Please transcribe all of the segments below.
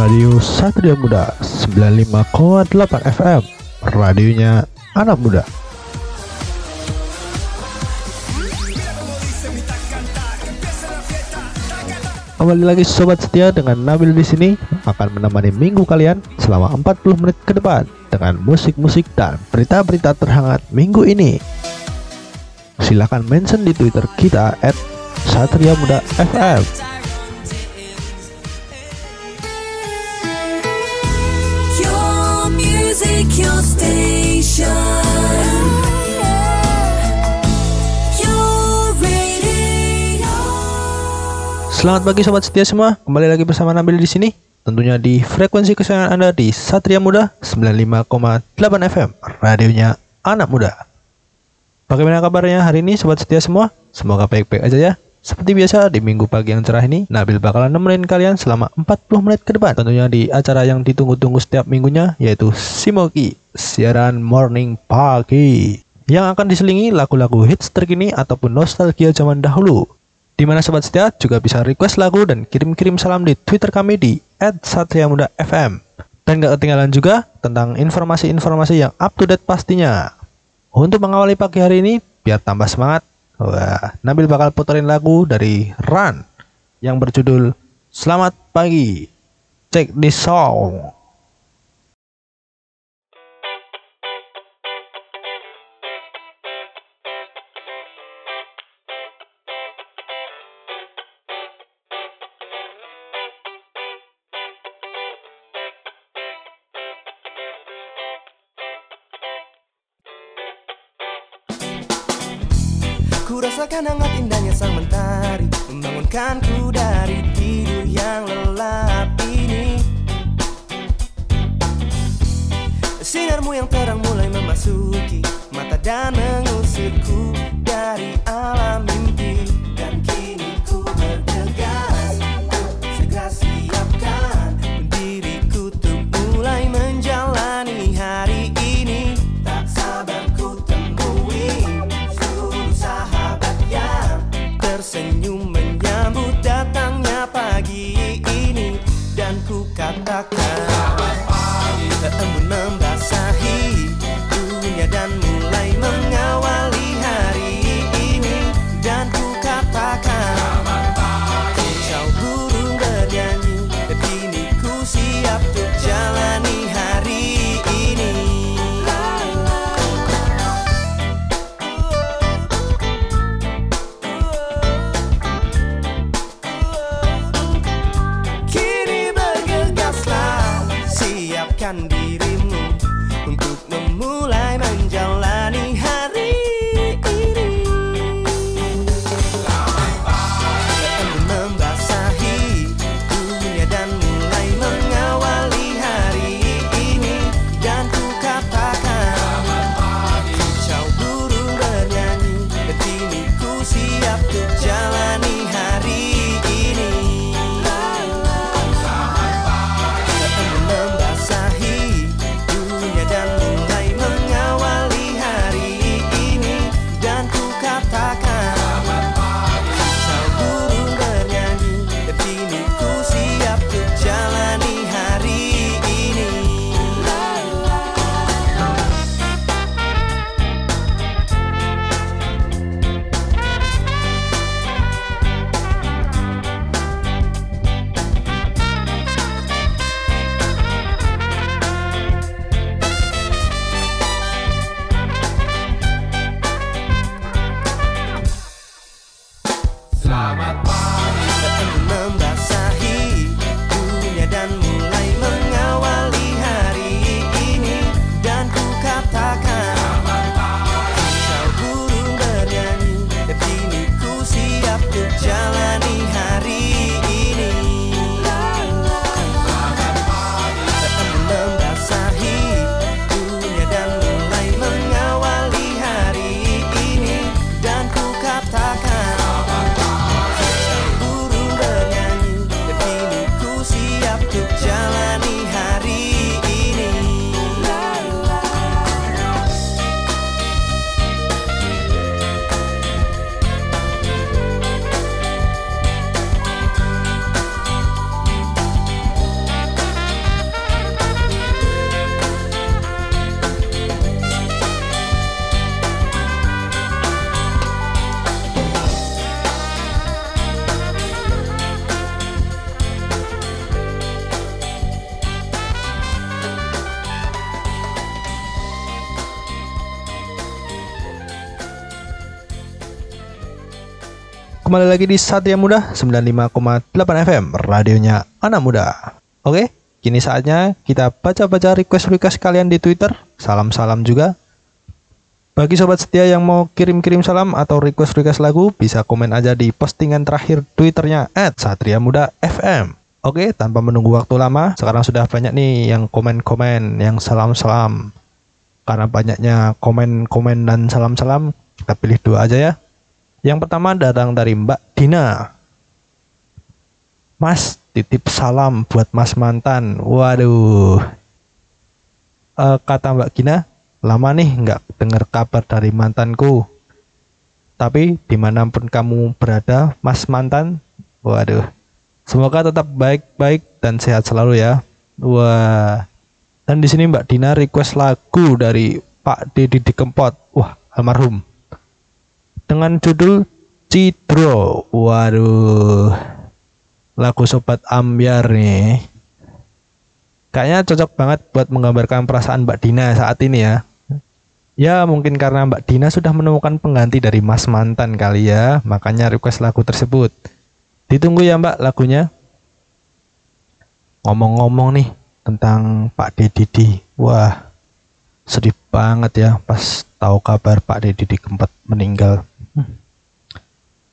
Radio Satria Muda 95,8 FM Radionya anak muda Kembali lagi sobat setia dengan Nabil di sini akan menemani minggu kalian selama 40 menit ke depan dengan musik-musik dan berita-berita terhangat minggu ini. Silahkan mention di Twitter kita at Satria Muda FM. Selamat pagi sobat setia semua, kembali lagi bersama Nabil di sini. Tentunya di frekuensi kesayangan Anda di Satria Muda 95,8 FM, radionya anak muda. Bagaimana kabarnya hari ini sobat setia semua? Semoga baik-baik aja ya. Seperti biasa di minggu pagi yang cerah ini, Nabil bakalan nemenin kalian selama 40 menit ke depan. Tentunya di acara yang ditunggu-tunggu setiap minggunya, yaitu Simoki, siaran morning pagi. Yang akan diselingi lagu-lagu hits terkini ataupun nostalgia zaman dahulu. Di mana sobat setia juga bisa request lagu dan kirim-kirim salam di Twitter kami di @satriamudafm. Dan gak ketinggalan juga tentang informasi-informasi yang up to date pastinya. Untuk mengawali pagi hari ini, biar tambah semangat, wah, Nabil bakal puterin lagu dari Run yang berjudul Selamat Pagi. Check this song. kind kembali lagi di Satria Muda 95,8 FM, radionya anak muda. Oke, kini saatnya kita baca-baca request-request kalian di Twitter. Salam-salam juga. Bagi sobat setia yang mau kirim-kirim salam atau request-request lagu, bisa komen aja di postingan terakhir Twitternya @satriamuda_fm. Oke, tanpa menunggu waktu lama, sekarang sudah banyak nih yang komen-komen, yang salam-salam. Karena banyaknya komen-komen dan salam-salam, kita pilih dua aja ya. Yang pertama datang dari Mbak Dina. Mas, titip salam buat Mas mantan. Waduh. Eh, kata Mbak Gina, lama nih nggak dengar kabar dari mantanku. Tapi di mana pun kamu berada, Mas mantan, waduh. Semoga tetap baik-baik dan sehat selalu ya. Wah. Dan di sini Mbak Dina request lagu dari Pak Deddy Dikempot. Wah, almarhum dengan judul Cidro. Waduh. Lagu Sobat Ambiar nih. Kayaknya cocok banget buat menggambarkan perasaan Mbak Dina saat ini ya. Ya mungkin karena Mbak Dina sudah menemukan pengganti dari Mas Mantan kali ya, makanya request lagu tersebut. Ditunggu ya Mbak lagunya. Ngomong-ngomong nih tentang Pak Deddy, wah sedih banget ya pas tahu kabar Pak Deddy Kempot meninggal.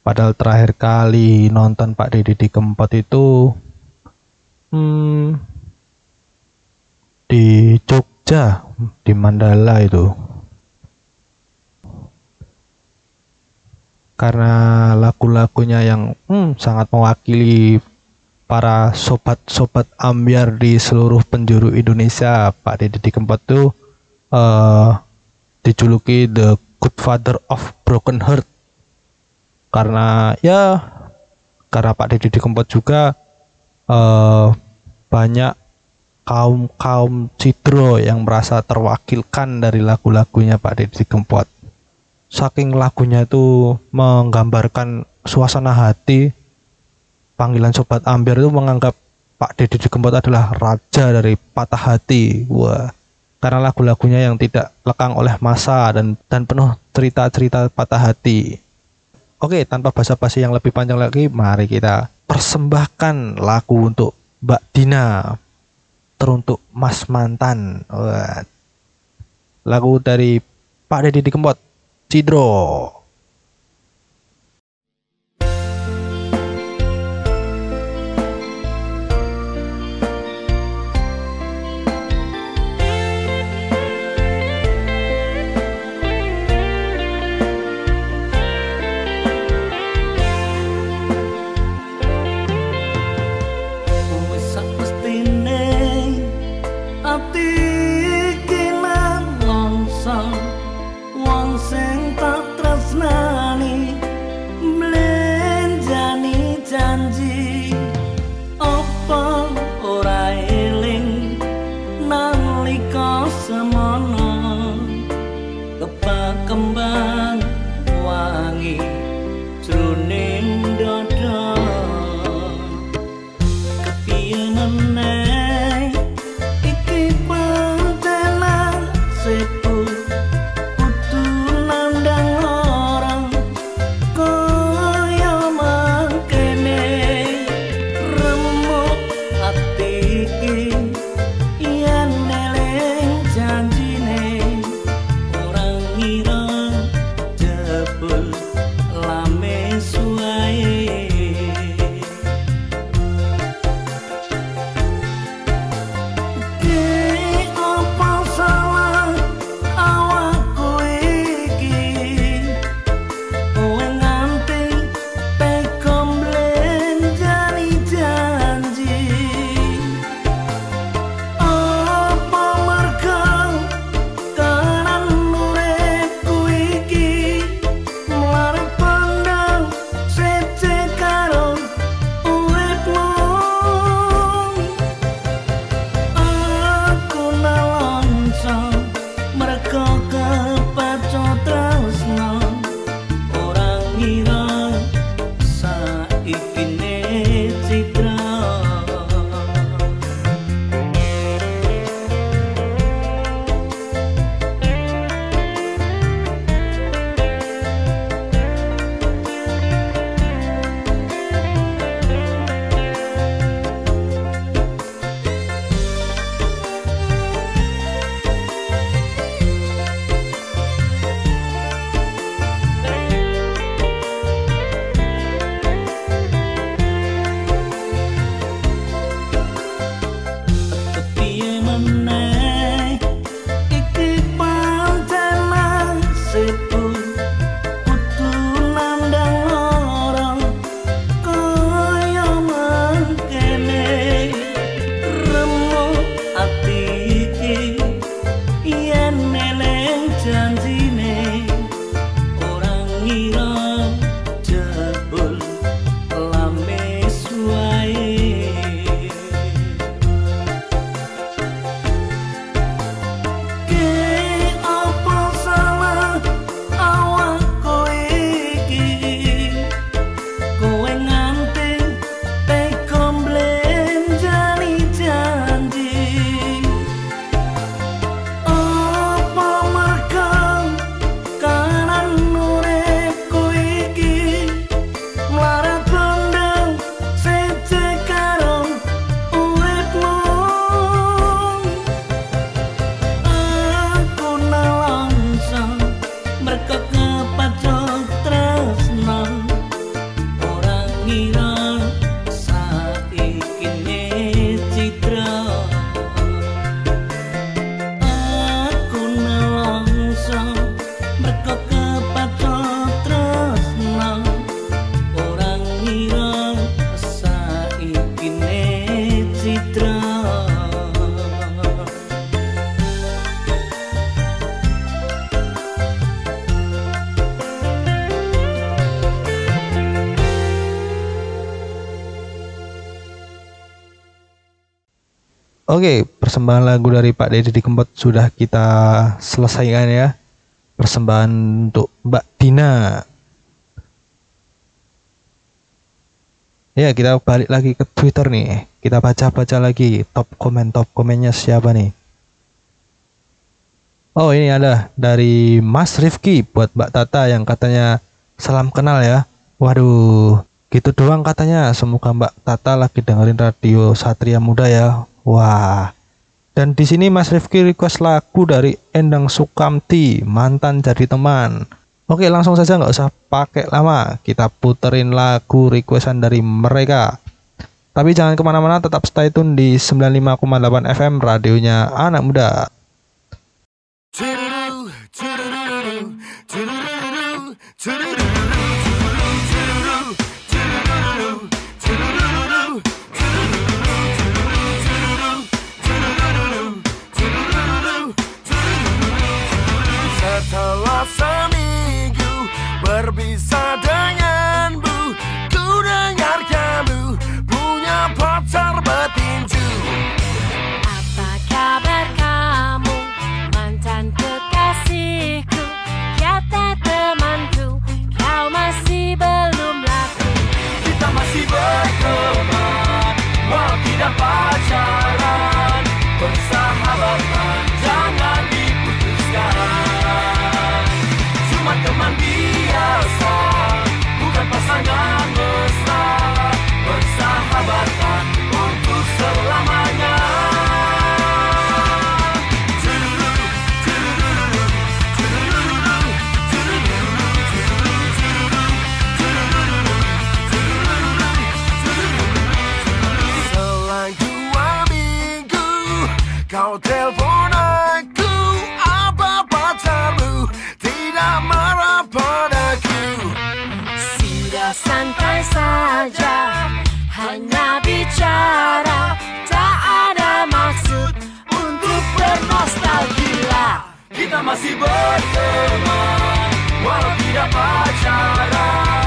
Padahal terakhir kali nonton Pak Deddy di Kempot itu hmm, di Jogja, di Mandala itu. Karena lagu-lagunya yang hmm, sangat mewakili para sobat-sobat ambiar di seluruh penjuru Indonesia, Pak Deddy di Kempot tuh eh, dijuluki The Good Father of Broken Heart karena ya karena Pak Deddy Kempot juga eh, banyak kaum kaum cidro yang merasa terwakilkan dari lagu-lagunya Pak Deddy Kempot. Saking lagunya itu menggambarkan suasana hati, panggilan sobat Ambiar itu menganggap Pak Deddy Kempot adalah raja dari patah hati. Wah, karena lagu-lagunya yang tidak lekang oleh masa dan dan penuh cerita-cerita patah hati. Oke, tanpa basa-basi yang lebih panjang lagi, mari kita persembahkan lagu untuk Mbak Dina teruntuk Mas Mantan. Lagu dari Pak Deddy Kempot, Cidro. Oke, persembahan lagu dari Pak Deddy di Kempot sudah kita selesaikan ya. Persembahan untuk Mbak Dina. Ya, kita balik lagi ke Twitter nih. Kita baca-baca lagi top komen top komennya siapa nih. Oh, ini ada dari Mas Rifki buat Mbak Tata yang katanya salam kenal ya. Waduh, gitu doang katanya. Semoga Mbak Tata lagi dengerin radio Satria Muda ya. Wah. Dan di sini Mas Rifki request lagu dari Endang Sukamti, mantan jadi teman. Oke, langsung saja nggak usah pakai lama. Kita puterin lagu requestan dari mereka. Tapi jangan ke mana-mana, tetap stay tune di 95,8 FM radionya anak muda. Berteman Walau tidak pacaran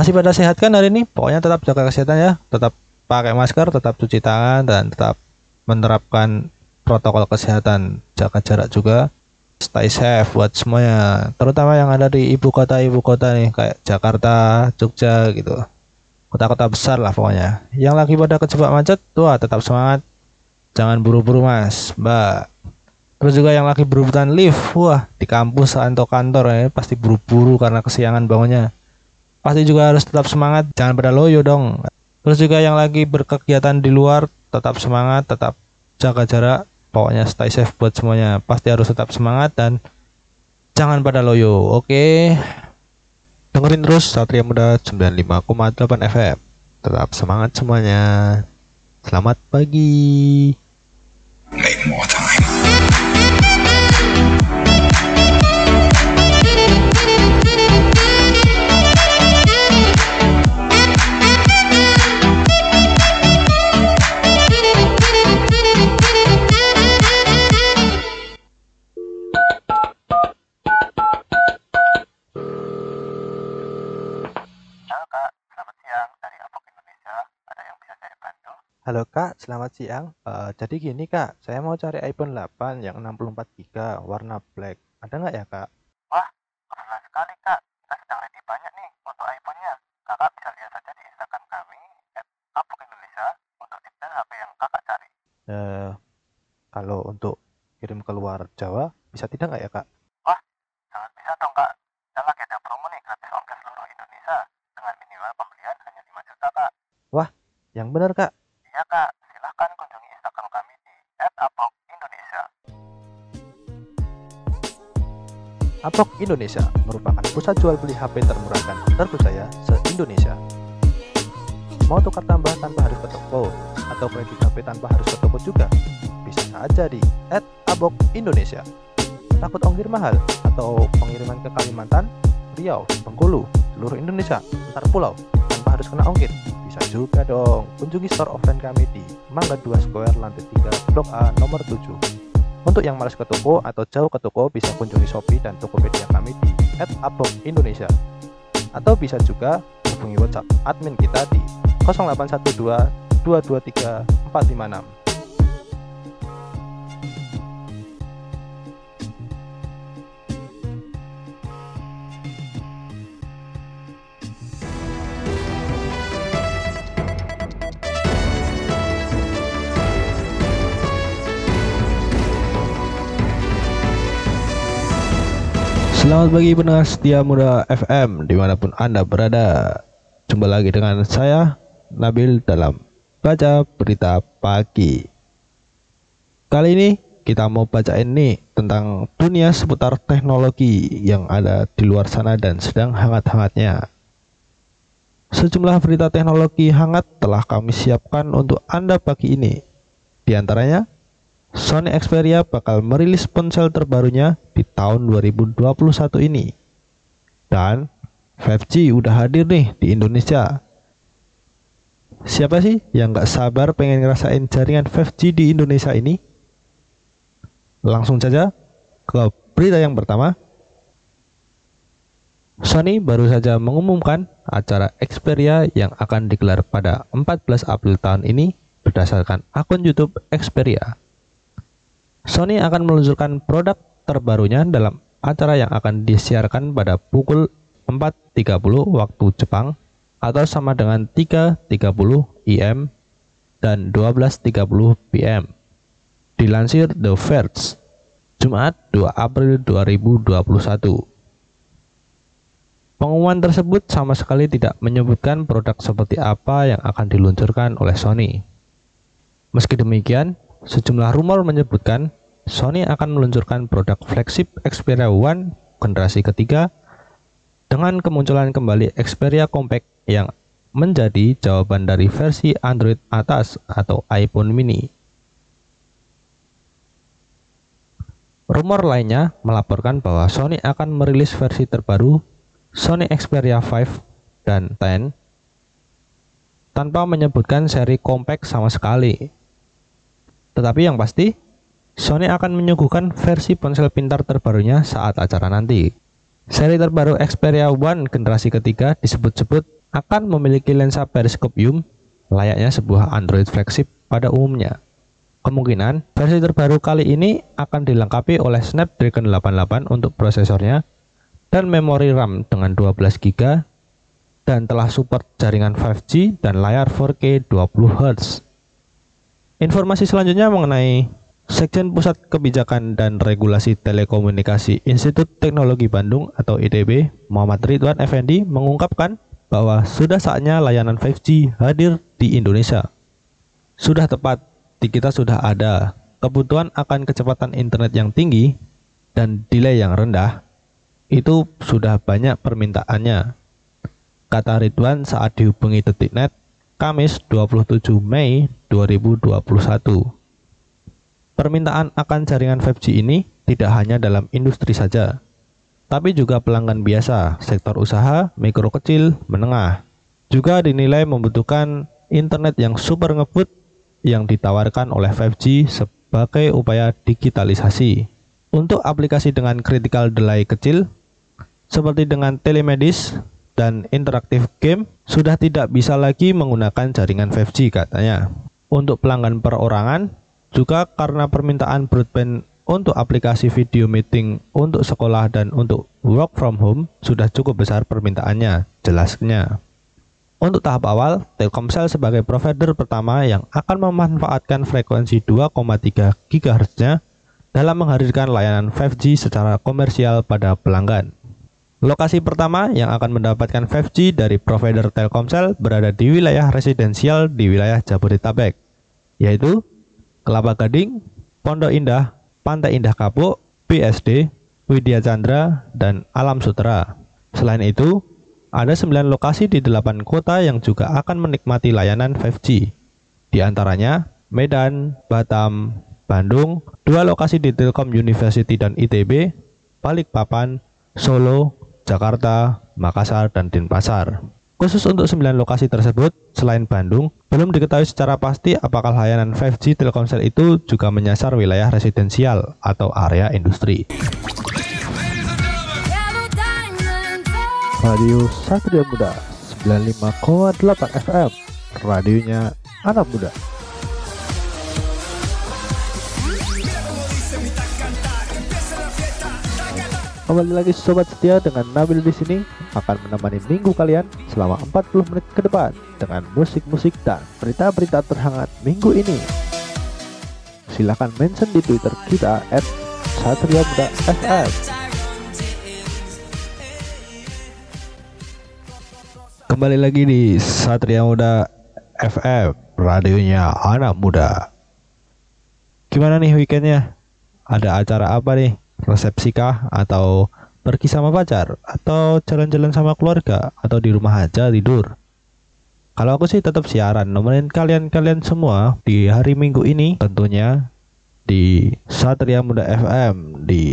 Masih pada sehat kan hari ini? Pokoknya tetap jaga kesehatan ya, tetap pakai masker, tetap cuci tangan dan tetap menerapkan protokol kesehatan, jaga jarak juga. Stay safe buat semuanya, terutama yang ada di ibu kota ibu kota nih kayak Jakarta, Jogja gitu. Kota-kota besar lah pokoknya. Yang lagi pada kejebak macet, tuh tetap semangat. Jangan buru-buru mas, mbak. Terus juga yang lagi berebutan lift, wah di kampus atau kantor ya pasti buru-buru karena kesiangan bangunnya pasti juga harus tetap semangat jangan pada loyo dong. Terus juga yang lagi berkegiatan di luar tetap semangat tetap jaga jarak. Pokoknya stay safe buat semuanya. Pasti harus tetap semangat dan jangan pada loyo. Oke. Dengerin terus Satria Muda 95,8 FM tetap semangat semuanya. Selamat pagi. Make more Halo Kak, selamat siang. Eh, jadi gini Kak, saya mau cari iPhone 8 yang 64 GB warna black. Ada nggak ya Kak? Wah, keren sekali Kak. Kita sedang ready banyak nih untuk iPhone-nya. Kakak bisa lihat saja di Instagram kami, Apok Indonesia, untuk detail HP yang kakak cari. Eh, kalau untuk kirim keluar Jawa, bisa tidak nggak ya Kak? Wah, sangat bisa dong Kak. Dan lagi ada promo nih gratis ongkir seluruh Indonesia dengan minimal pembelian hanya 5 juta Kak. Wah, yang benar Kak. Iya Kak, silahkan kunjungi Instagram kami di @apok_indonesia. Apok Indonesia merupakan pusat jual beli HP termurah dan terpercaya se-Indonesia. Mau tukar tambah tanpa harus ke toko atau kredit HP tanpa harus ke toko juga? Bisa saja di @abok Indonesia. Takut ongkir mahal atau pengiriman ke Kalimantan, Riau, Bengkulu, seluruh Indonesia, antar pulau tanpa harus kena ongkir? Bisa juga dong. Kunjungi store offline kami di Mangga 2 Square lantai 3 Blok A nomor 7. Untuk yang malas ke toko atau jauh ke toko bisa kunjungi Shopee dan Tokopedia kami di @apok_indonesia. Atau bisa juga hubungi WhatsApp admin kita di 0812 223 456. Selamat pagi pendengar setia muda FM di mana pun Anda berada. Jumpa lagi dengan saya Nabil dalam Baca Berita Pagi. Kali ini kita mau bacain nih tentang dunia seputar teknologi yang ada di luar sana dan sedang hangat-hangatnya. Sejumlah berita teknologi hangat telah kami siapkan untuk Anda pagi ini. Di antaranya Sony Xperia bakal merilis ponsel terbarunya di tahun 2021 ini. Dan 5G udah hadir nih di Indonesia. Siapa sih yang nggak sabar pengen ngerasain jaringan 5G di Indonesia ini? Langsung saja ke berita yang pertama. Sony baru saja mengumumkan acara Xperia yang akan digelar pada 14 April tahun ini berdasarkan akun YouTube Xperia. Sony akan meluncurkan produk terbarunya dalam acara yang akan disiarkan pada pukul 4.30 waktu Jepang atau sama dengan 3.30 IM dan 12.30 PM. Dilansir The Verge, Jumat 2 April 2021. Pengumuman tersebut sama sekali tidak menyebutkan produk seperti apa yang akan diluncurkan oleh Sony. Meski demikian, Sejumlah rumor menyebutkan Sony akan meluncurkan produk flagship Xperia One generasi ketiga dengan kemunculan kembali Xperia Compact yang menjadi jawaban dari versi Android atas atau iPhone mini. Rumor lainnya melaporkan bahwa Sony akan merilis versi terbaru Sony Xperia 5 dan 10 tanpa menyebutkan seri compact sama sekali. Tetapi yang pasti, Sony akan menyuguhkan versi ponsel pintar terbarunya saat acara nanti. Seri terbaru Xperia One generasi ketiga disebut-sebut akan memiliki lensa periskopium layaknya sebuah Android flagship pada umumnya. Kemungkinan versi terbaru kali ini akan dilengkapi oleh Snapdragon 88 untuk prosesornya dan memori RAM dengan 12 GB dan telah support jaringan 5G dan layar 4K 20Hz. Informasi selanjutnya mengenai Sekjen Pusat Kebijakan dan Regulasi Telekomunikasi Institut Teknologi Bandung atau ITB, Muhammad Ridwan Effendi mengungkapkan bahwa sudah saatnya layanan 5G hadir di Indonesia. Sudah tepat, di kita sudah ada kebutuhan akan kecepatan internet yang tinggi dan delay yang rendah. Itu sudah banyak permintaannya. Kata Ridwan saat dihubungi Detiknet Kamis 27 Mei 2021. Permintaan akan jaringan 5G ini tidak hanya dalam industri saja, tapi juga pelanggan biasa, sektor usaha, mikro kecil, menengah. Juga dinilai membutuhkan internet yang super ngebut yang ditawarkan oleh 5G sebagai upaya digitalisasi. Untuk aplikasi dengan critical delay kecil, seperti dengan telemedis, dan interaktif game sudah tidak bisa lagi menggunakan jaringan 5G katanya. untuk pelanggan perorangan, juga karena permintaan broadband untuk aplikasi video meeting untuk sekolah dan untuk work from home sudah cukup besar permintaannya, jelasnya. Untuk tahap awal, Telkomsel sebagai provider pertama yang akan memanfaatkan frekuensi 2,3 GHz-nya dalam menghadirkan layanan 5G secara komersial pada pelanggan. Lokasi pertama yang akan mendapatkan 5G dari provider Telkomsel berada di wilayah residensial di wilayah Jabodetabek, yaitu Kelapa Gading, Pondok Indah, Pantai Indah Kapuk, BSD, Widya Chandra, dan Alam Sutera. Selain itu, ada 9 lokasi di 8 kota yang juga akan menikmati layanan 5G. Di antaranya Medan, Batam, Bandung, dua lokasi di Telkom University dan ITB, Balikpapan, Solo, Jakarta, Makassar, dan Denpasar. Khusus untuk 9 lokasi tersebut, selain Bandung, belum diketahui secara pasti apakah layanan 5G Telkomsel itu juga menyasar wilayah residensial atau area industri. Radio Satria Muda 95,8 FM Radionya anak muda Kembali lagi sobat setia dengan Nabil di sini akan menemani minggu kalian selama 40 menit ke depan dengan musik-musik dan berita-berita terhangat minggu ini. Silahkan mention di Twitter kita at Satria Muda FM. Kembali lagi di Satria Muda FM, radionya anak muda. Gimana nih weekendnya? Ada acara apa nih? Resepsi kah? Atau pergi sama pacar? Atau jalan-jalan sama keluarga? Atau di rumah aja tidur? Kalau aku sih tetap siaran nemenin kalian-kalian semua di hari Minggu ini tentunya di Satria Muda FM di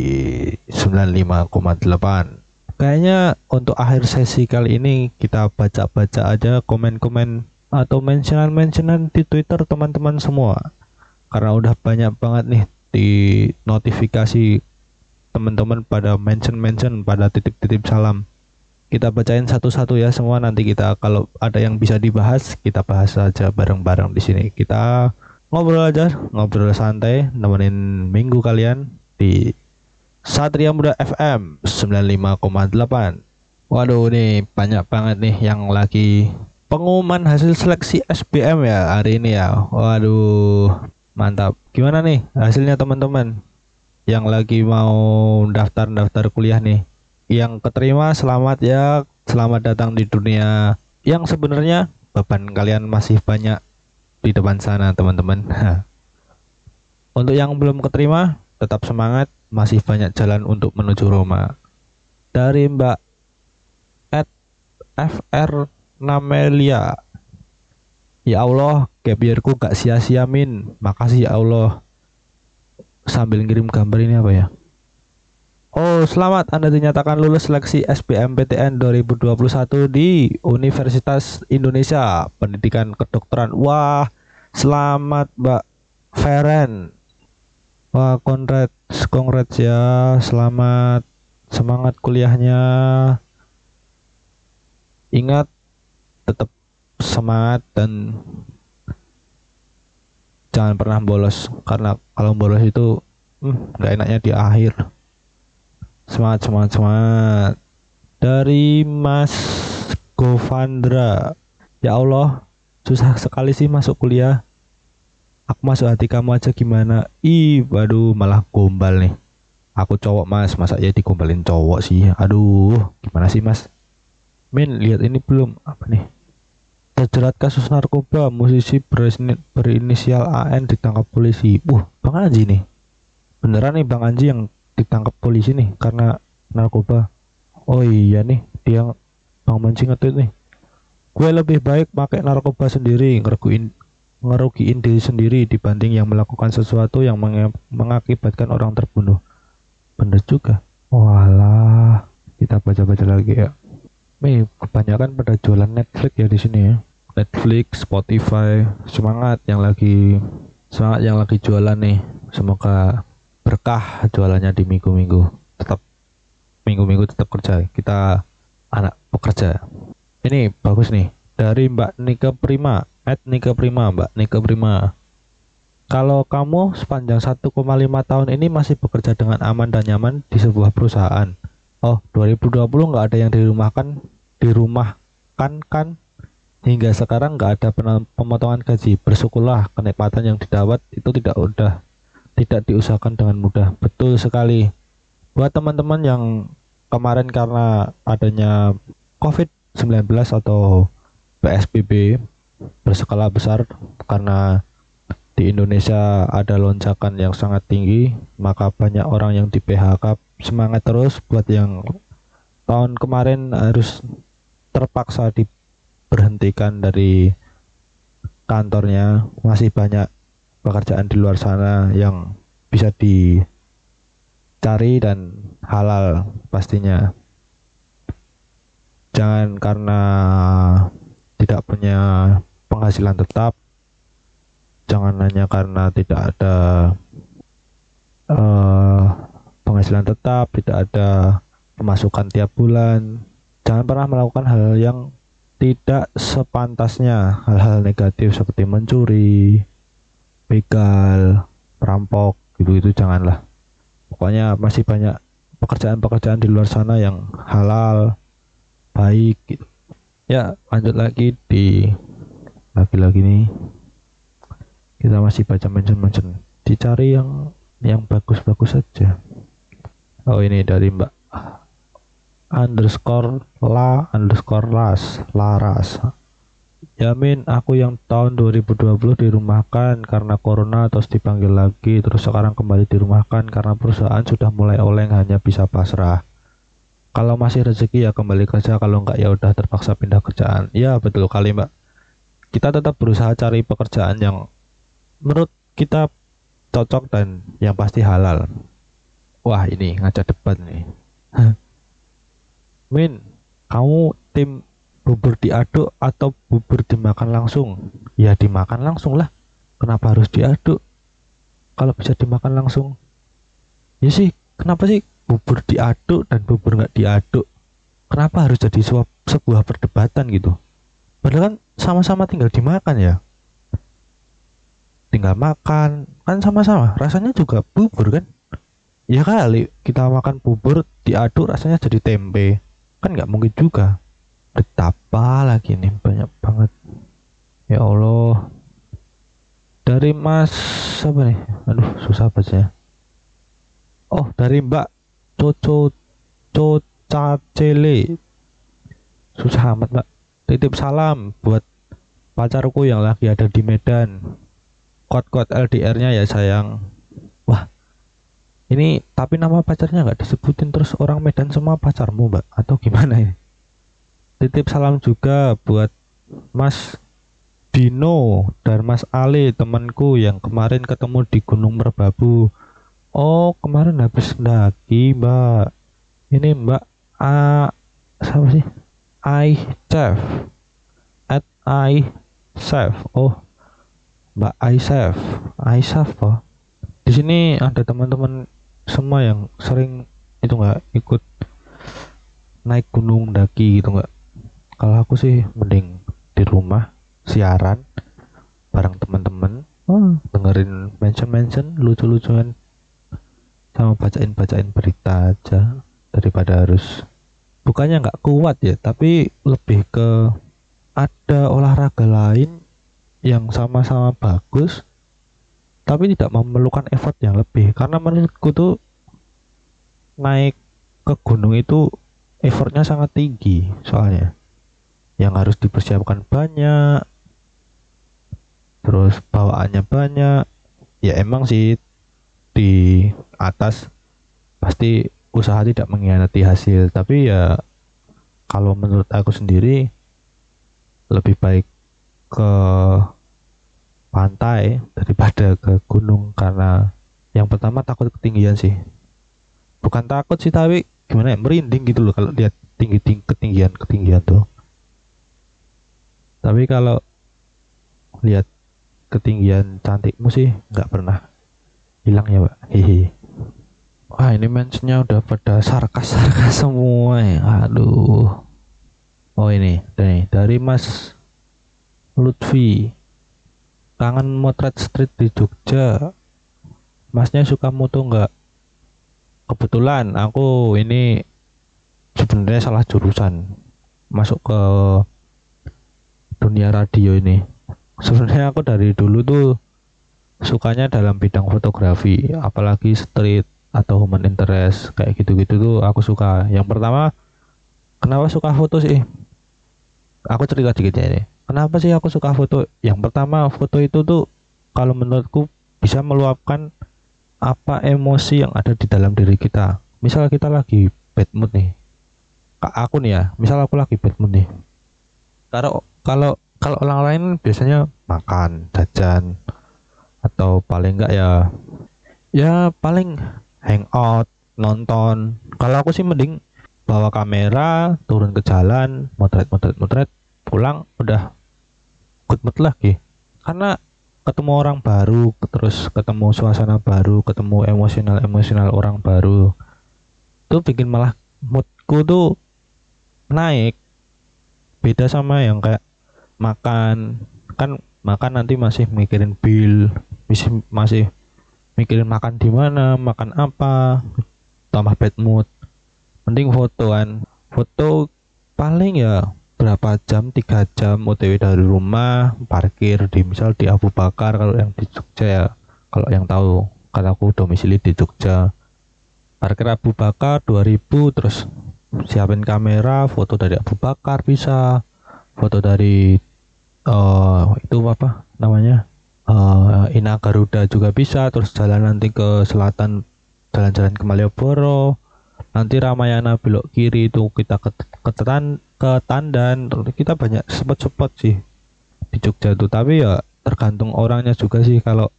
95,8 Kayaknya untuk akhir sesi kali ini kita baca-baca aja komen-komen atau mentionan-mentionan di Twitter teman-teman semua. Karena udah banyak banget nih di notifikasi teman-teman pada mention-mention pada titip-titip salam. Kita bacain satu-satu ya semua nanti kita kalau ada yang bisa dibahas kita bahas saja bareng-bareng di sini. Kita ngobrol aja, ngobrol santai nemenin minggu kalian di Satria Muda FM 95,8. Waduh nih banyak banget nih yang lagi pengumuman hasil seleksi SBM ya hari ini ya. Waduh, mantap. Gimana nih hasilnya teman-teman? Yang lagi mau daftar-daftar kuliah nih. Yang keterima selamat ya, selamat datang di dunia yang sebenarnya beban kalian masih banyak di depan sana teman-teman. Untuk yang belum keterima, tetap semangat, masih banyak jalan untuk menuju Roma. Dari Mbak at FR Namelia. Ya Allah, year-ku gak sia-sia min. Makasih ya Allah. Sambil ngirim gambar ini apa ya? Oh, selamat Anda dinyatakan lulus seleksi SBMPTN 2021 di Universitas Indonesia Pendidikan Kedokteran. Wah, selamat Mbak Feren. Wah, congrats, congrats ya. Selamat semangat kuliahnya. Ingat tetap semangat dan jangan pernah bolos karena kalau bolos itu hmm, nggak enaknya di akhir. Semangat semangat semangat. Dari Mas Govandra. Ya Allah susah sekali sih masuk kuliah. Aku masuk hati kamu aja gimana? Ih waduh malah gombal nih. Aku cowok mas. Masa ya digombalin cowok sih? Aduh gimana sih mas? Min lihat ini belum? Apa nih terjerat kasus narkoba musisi berinisial AN ditangkap polisi. Wah Bang Anji nih. Beneran nih Bang Anji yang ditangkap polisi nih karena narkoba. Oh iya nih dia Bang Manji ngetweet nih. Gue lebih baik pakai narkoba sendiri ngerugiin ngerugiin diri sendiri dibanding yang melakukan sesuatu yang mengakibatkan orang terbunuh. Bener juga. Walah kita baca-baca lagi ya. Nih, kebanyakan pada jualan Netflix ya di sini ya. Netflix, Spotify, semangat yang lagi semangat yang lagi jualan nih. Semoga berkah jualannya di minggu-minggu. Tetap minggu-minggu tetap kerja. Kita anak pekerja. Ini bagus nih dari Mbak Nika Prima At Nika Prima, Mbak Nika Prima. Kalau kamu sepanjang 1,5 tahun ini masih bekerja dengan aman dan nyaman di sebuah perusahaan. Oh, 2020 nggak ada yang dirumahkan, dirumahkan kan? Hingga sekarang nggak ada pemotongan gaji. Bersyukurlah kenikmatan yang didapat itu tidak udah tidak diusahakan dengan mudah. Betul sekali. Buat teman-teman yang kemarin karena adanya COVID-19 atau PSBB berskala besar karena di Indonesia ada lonjakan yang sangat tinggi, maka banyak orang yang di PHK. Semangat terus buat yang tahun kemarin harus terpaksa diberhentikan dari kantornya. Masih banyak pekerjaan di luar sana yang bisa dicari dan halal pastinya. Jangan karena tidak punya penghasilan tetap jangan hanya karena tidak ada eh, penghasilan tetap, tidak ada pemasukan tiap bulan. Jangan pernah melakukan hal yang tidak sepantasnya, hal-hal negatif seperti mencuri, begal, perampok, gitu-gitu janganlah. Pokoknya masih banyak pekerjaan-pekerjaan di luar sana yang halal, baik gitu. Ya, lanjut lagi di lagi-lagi nih kita masih baca mention-mention dicari yang yang bagus-bagus saja oh ini dari mbak underscore la underscore las laras Yamin aku yang tahun 2020 dirumahkan karena corona terus dipanggil lagi terus sekarang kembali dirumahkan karena perusahaan sudah mulai oleng hanya bisa pasrah kalau masih rezeki ya kembali kerja kalau enggak ya udah terpaksa pindah kerjaan ya betul kali mbak kita tetap berusaha cari pekerjaan yang menurut kita cocok dan yang pasti halal. Wah ini ngajak debat nih. Min, kamu tim bubur diaduk atau bubur dimakan langsung? Ya dimakan langsung lah. Kenapa harus diaduk? Kalau bisa dimakan langsung. Ya sih, kenapa sih bubur diaduk dan bubur nggak diaduk? Kenapa harus jadi sebuah, sebuah perdebatan gitu? Padahal kan sama-sama tinggal dimakan ya tinggal makan kan sama-sama rasanya juga bubur kan ya kali kita makan bubur diaduk rasanya jadi tempe kan nggak mungkin juga? Betapa lagi nih banyak banget. Ya Allah. Dari Mas apa nih? Aduh susah bacanya oh dari Mbak Coco Cocacele susah amat Mbak. Titip salam buat pacarku yang lagi ada di Medan. Kode-kode LDR-nya ya sayang. Ini tapi nama pacarnya nggak disebutin terus orang Medan semua pacarmu mbak atau gimana ya? Titip salam juga buat Mas Dino dan Mas Ali temanku yang kemarin ketemu di Gunung Merbabu. Oh kemarin habis mendaki mbak. Ini mbak A siapa sih? I Chef at I Chef. Oh Mbak Aisyaf, Aisyaf apa? Di sini ada teman-teman semua yang sering itu nggak ikut naik gunung daki gitu nggak? Kalau aku sih mending di rumah siaran bareng teman-teman, oh, dengerin mention-mention lucu-lucuan sama bacain-bacain berita aja daripada harus bukannya nggak kuat ya, tapi lebih ke ada olahraga lain yang sama-sama bagus tapi tidak memerlukan effort yang lebih. Karena menurutku tuh naik ke gunung itu effortnya sangat tinggi soalnya. Yang harus dipersiapkan banyak terus bawaannya banyak. Ya emang sih di atas pasti usaha tidak mengkhianati hasil. Tapi ya kalau menurut aku sendiri lebih baik ke pantai daripada ke gunung karena yang pertama takut ketinggian sih. Bukan takut sih tapi gimana ya merinding gitu loh kalau lihat tinggi tinggi ketinggian ketinggian tuh. Tapi kalau lihat ketinggian cantikmu sih nggak pernah hilang ya pak. Hihi. Wah ini mentionnya udah pada sarkas sarkas semua ya. Aduh. Oh ini. Dari dari mas Lutfi kangen motret street di Jogja. Masnya suka moto nggak? Kebetulan aku ini sebenarnya salah jurusan masuk ke dunia radio ini. Sebenarnya aku dari dulu tuh sukanya dalam bidang fotografi apalagi street atau human interest kayak gitu-gitu tuh aku suka. Yang pertama kenapa suka foto sih? Aku cerita dikit ya ini kenapa sih aku suka foto? Yang pertama foto itu tuh kalau menurutku bisa meluapkan apa emosi yang ada di dalam diri kita. Misal kita lagi bad mood nih. Kak aku nih ya misal aku lagi bad mood nih. Kalau kalau kalau orang lain biasanya makan jajan atau paling enggak ya ya paling hangout nonton. Kalau aku sih mending bawa kamera turun ke jalan motret motret motret pulang udah good mood lagi karena ketemu orang baru terus ketemu suasana baru ketemu emosional emosional orang baru itu bikin malah moodku tuh naik. Beda sama yang kayak makan. Kan makan nanti masih mikirin bill masih masih mikirin makan di mana makan apa tambah bad mood. Mending foto kan. Foto paling ya berapa jam? Tiga jam OTW dari rumah parkir di misal di Abu Bakar kalau yang di Jogja ya. Kalau yang tahu kalau aku domisili di Jogja. Parkir Abu Bakar 2000 terus siapin kamera foto dari Abu Bakar bisa. Foto dari eh itu apa namanya? Eh Ina Garuda juga bisa. Terus jalan nanti ke selatan jalan-jalan ke Malioboro. Nanti Ramayana belok kiri itu kita ke ke, Tan- ke Tandan kita banyak spot-spot sih di Jogja tuh tapi ya tergantung orangnya juga sih. Kalau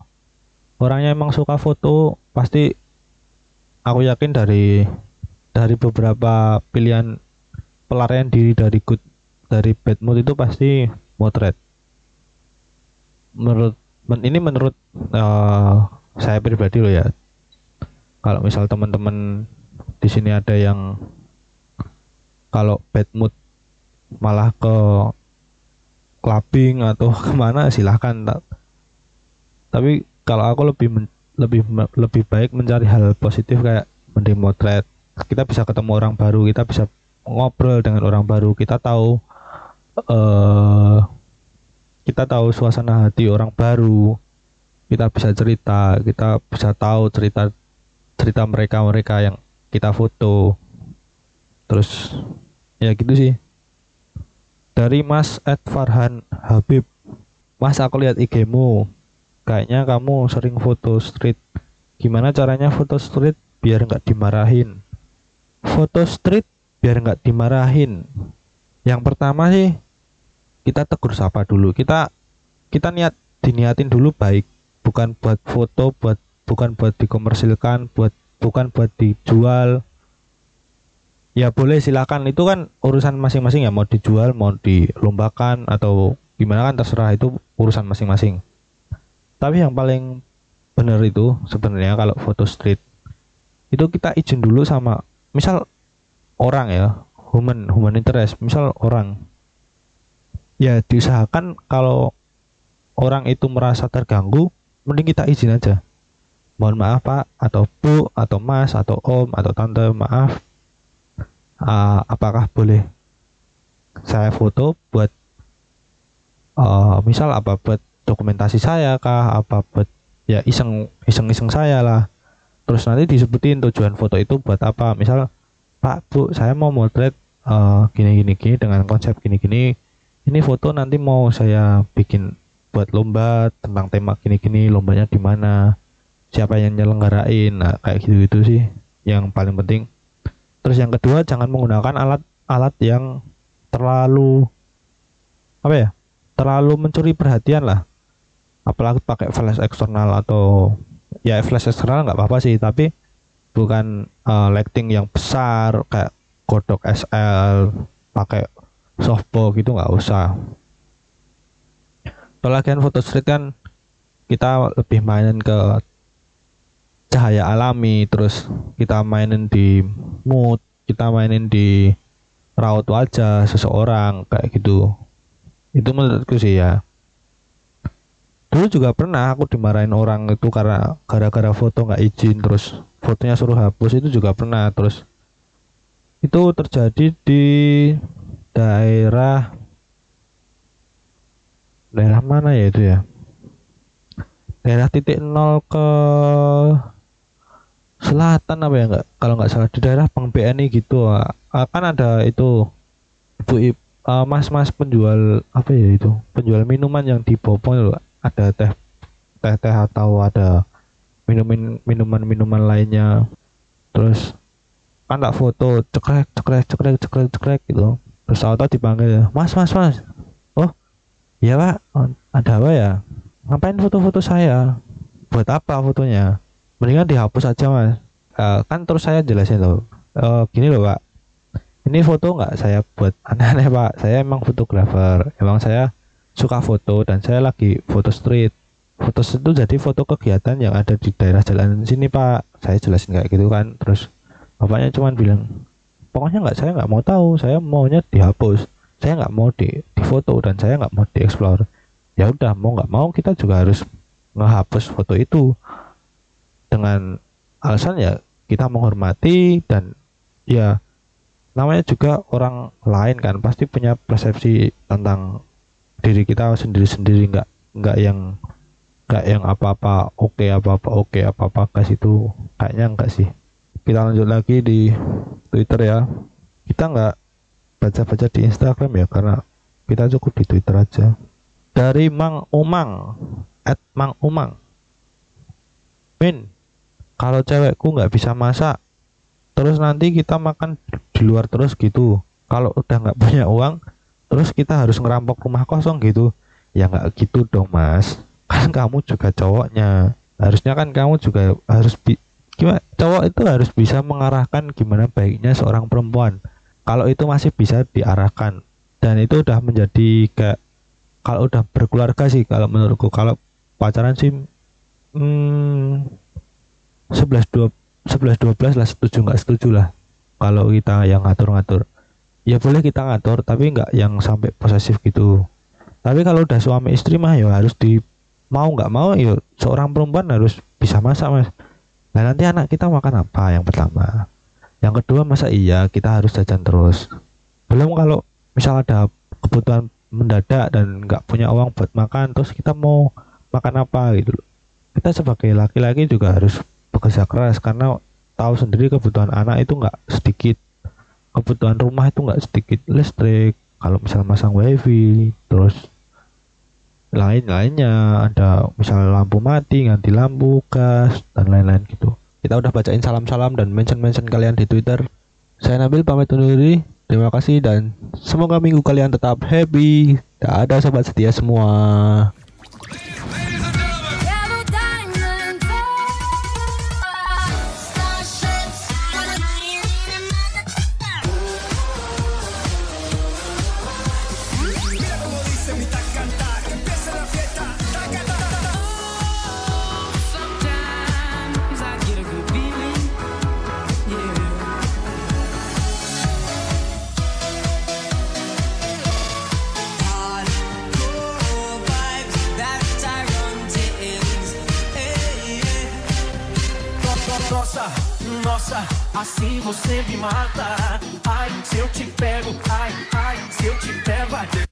orangnya emang suka foto pasti aku yakin dari dari beberapa pilihan pelarian diri dari good dari bad mood itu pasti motret. Menurut men- ini menurut eh, saya pribadi loh ya. Kalau misal teman-teman di sini ada yang kalau bad mood malah ke clubbing atau ke mana silahkan Ta- tapi kalau aku lebih lebih lebih baik mencari hal positif kayak mending motret kita bisa ketemu orang baru kita bisa ngobrol dengan orang baru kita tahu eh kita tahu suasana hati orang baru kita bisa cerita kita bisa tahu cerita cerita mereka mereka yang kita foto. Terus ya gitu sih dari Mas Ed Farhan Habib Mas aku lihat IG-mu kayaknya kamu sering foto street. Gimana caranya foto street biar nggak dimarahin? Foto street biar nggak dimarahin. Yang pertama sih kita tegur sapa dulu. Kita kita niat diniatin dulu baik. Bukan buat foto buat bukan buat dikomersilkan buat bukan buat dijual ya boleh silakan. Itu kan urusan masing-masing ya. Mau dijual mau dilombakan atau gimana kan terserah. Itu urusan masing-masing. Tapi yang paling benar itu sebenarnya kalau foto street itu kita izin dulu sama misal orang ya human human interest. Misal orang. Ya diusahakan kalau orang itu merasa terganggu mending kita izin aja. Mohon maaf pak atau bu atau mas atau om atau tante maaf Ah, apakah boleh saya foto buat ah, misal apa buat dokumentasi saya kah apa buat ya iseng iseng iseng saya lah. Terus nanti disebutin tujuan foto itu buat apa. Misal pak bu saya mau motret eh, gini gini gini dengan konsep gini gini ini foto nanti mau saya bikin buat lomba tentang tema gini gini lombanya di mana siapa yang nyelenggarain. Nah kayak gitu gitu sih yang paling penting terus yang kedua jangan menggunakan alat alat yang terlalu apa ya terlalu mencuri perhatian lah. Apalagi pakai flash eksternal atau ya flash eksternal nggak apa-apa sih tapi bukan eh, lighting yang besar kayak kodok SL pakai softbox gitu nggak usah. Apalagi kan foto street kan kita lebih mainin ke cahaya alami terus kita mainin di mood kita mainin di raut wajah seseorang kayak gitu. Itu menurutku sih ya. Dulu juga pernah aku dimarahin orang itu karena gara-gara foto nggak izin terus fotonya suruh hapus itu juga pernah terus itu terjadi di daerah daerah mana ya itu ya? Daerah titik nol ke selatan apa ya enggak kalau nggak salah di daerah Pang BNI gitu ah, ah, ada itu ibu ibu mas-mas penjual apa ya itu? Penjual minuman yang di Bopong itu ada teh teh teh atau ada minuman minuman minuman lainnya. Terus kan tak foto cekrek cekrek cekrek cekrek cekrek gitu. Terus auto dipanggil mas mas mas. Oh iya pak. Ada apa ya? Ngapain foto-foto saya? Buat apa fotonya mendingan dihapus aja mas. Eh, kan terus saya jelasin loh. Eh, gini loh pak. Ini foto nggak saya buat aneh-aneh pak? Saya emang fotografer. Emang saya suka foto dan saya lagi foto street. Foto itu jadi foto kegiatan yang ada di daerah jalan sini pak. Saya jelasin kayak gitu kan. Terus bapaknya cuman bilang pokoknya nggak saya nggak mau tahu. Saya maunya dihapus. Saya nggak mau di difoto dan saya nggak mau dieksplor. Ya udah mau nggak mau kita juga harus ngehapus foto itu dengan alasan ya kita menghormati dan ya namanya juga orang lain kan pasti punya persepsi tentang diri kita sendiri-sendiri nggak nggak yang nggak yang apa-apa oke apa-apa oke apa-apa gas itu kayaknya enggak sih. Kita lanjut lagi di Twitter ya. Kita nggak baca-baca di Instagram ya karena kita cukup di Twitter aja. Dari Mang Umang at Mang Umang. Min kalau cewekku nggak bisa masak terus nanti kita makan di luar terus gitu. Kalau udah nggak punya uang terus kita harus ngerampok rumah kosong gitu. Ya nggak gitu dong mas. Kan kamu juga cowoknya. Harusnya kan kamu juga harus bi- gimana? Cowok itu harus bisa mengarahkan gimana baiknya seorang perempuan. Kalau itu masih bisa diarahkan. Dan itu udah menjadi kayak kalau udah berkeluarga sih kalau menurutku. Kalau pacaran sih hmm, 11 12 11 12 lah setuju nggak setuju lah. Kalau kita yang ngatur-ngatur. Ya boleh kita ngatur tapi nggak yang sampai posesif gitu. Tapi kalau udah suami istri mah ya harus di mau nggak mau ya seorang perempuan harus bisa masak mas. Nah nanti anak kita makan apa yang pertama? Yang kedua masa iya kita harus jajan terus? Belum kalau misal ada kebutuhan mendadak dan nggak punya uang buat makan terus kita mau makan apa gitu kita sebagai laki-laki juga harus bekerja keras karena tahu sendiri kebutuhan anak itu nggak sedikit. Kebutuhan rumah itu nggak sedikit. Listrik kalau misal masang wifi terus lain-lainnya. Ada misal lampu mati ganti lampu gas dan lain-lain gitu. Kita udah bacain salam-salam dan mention-mention kalian di Twitter. Saya Nabil pamit undur diri. Terima kasih dan semoga minggu kalian tetap happy. Ada sobat setia semua assim você me mata. Ai, se eu te pego, ai, ai, se eu te pego, ai.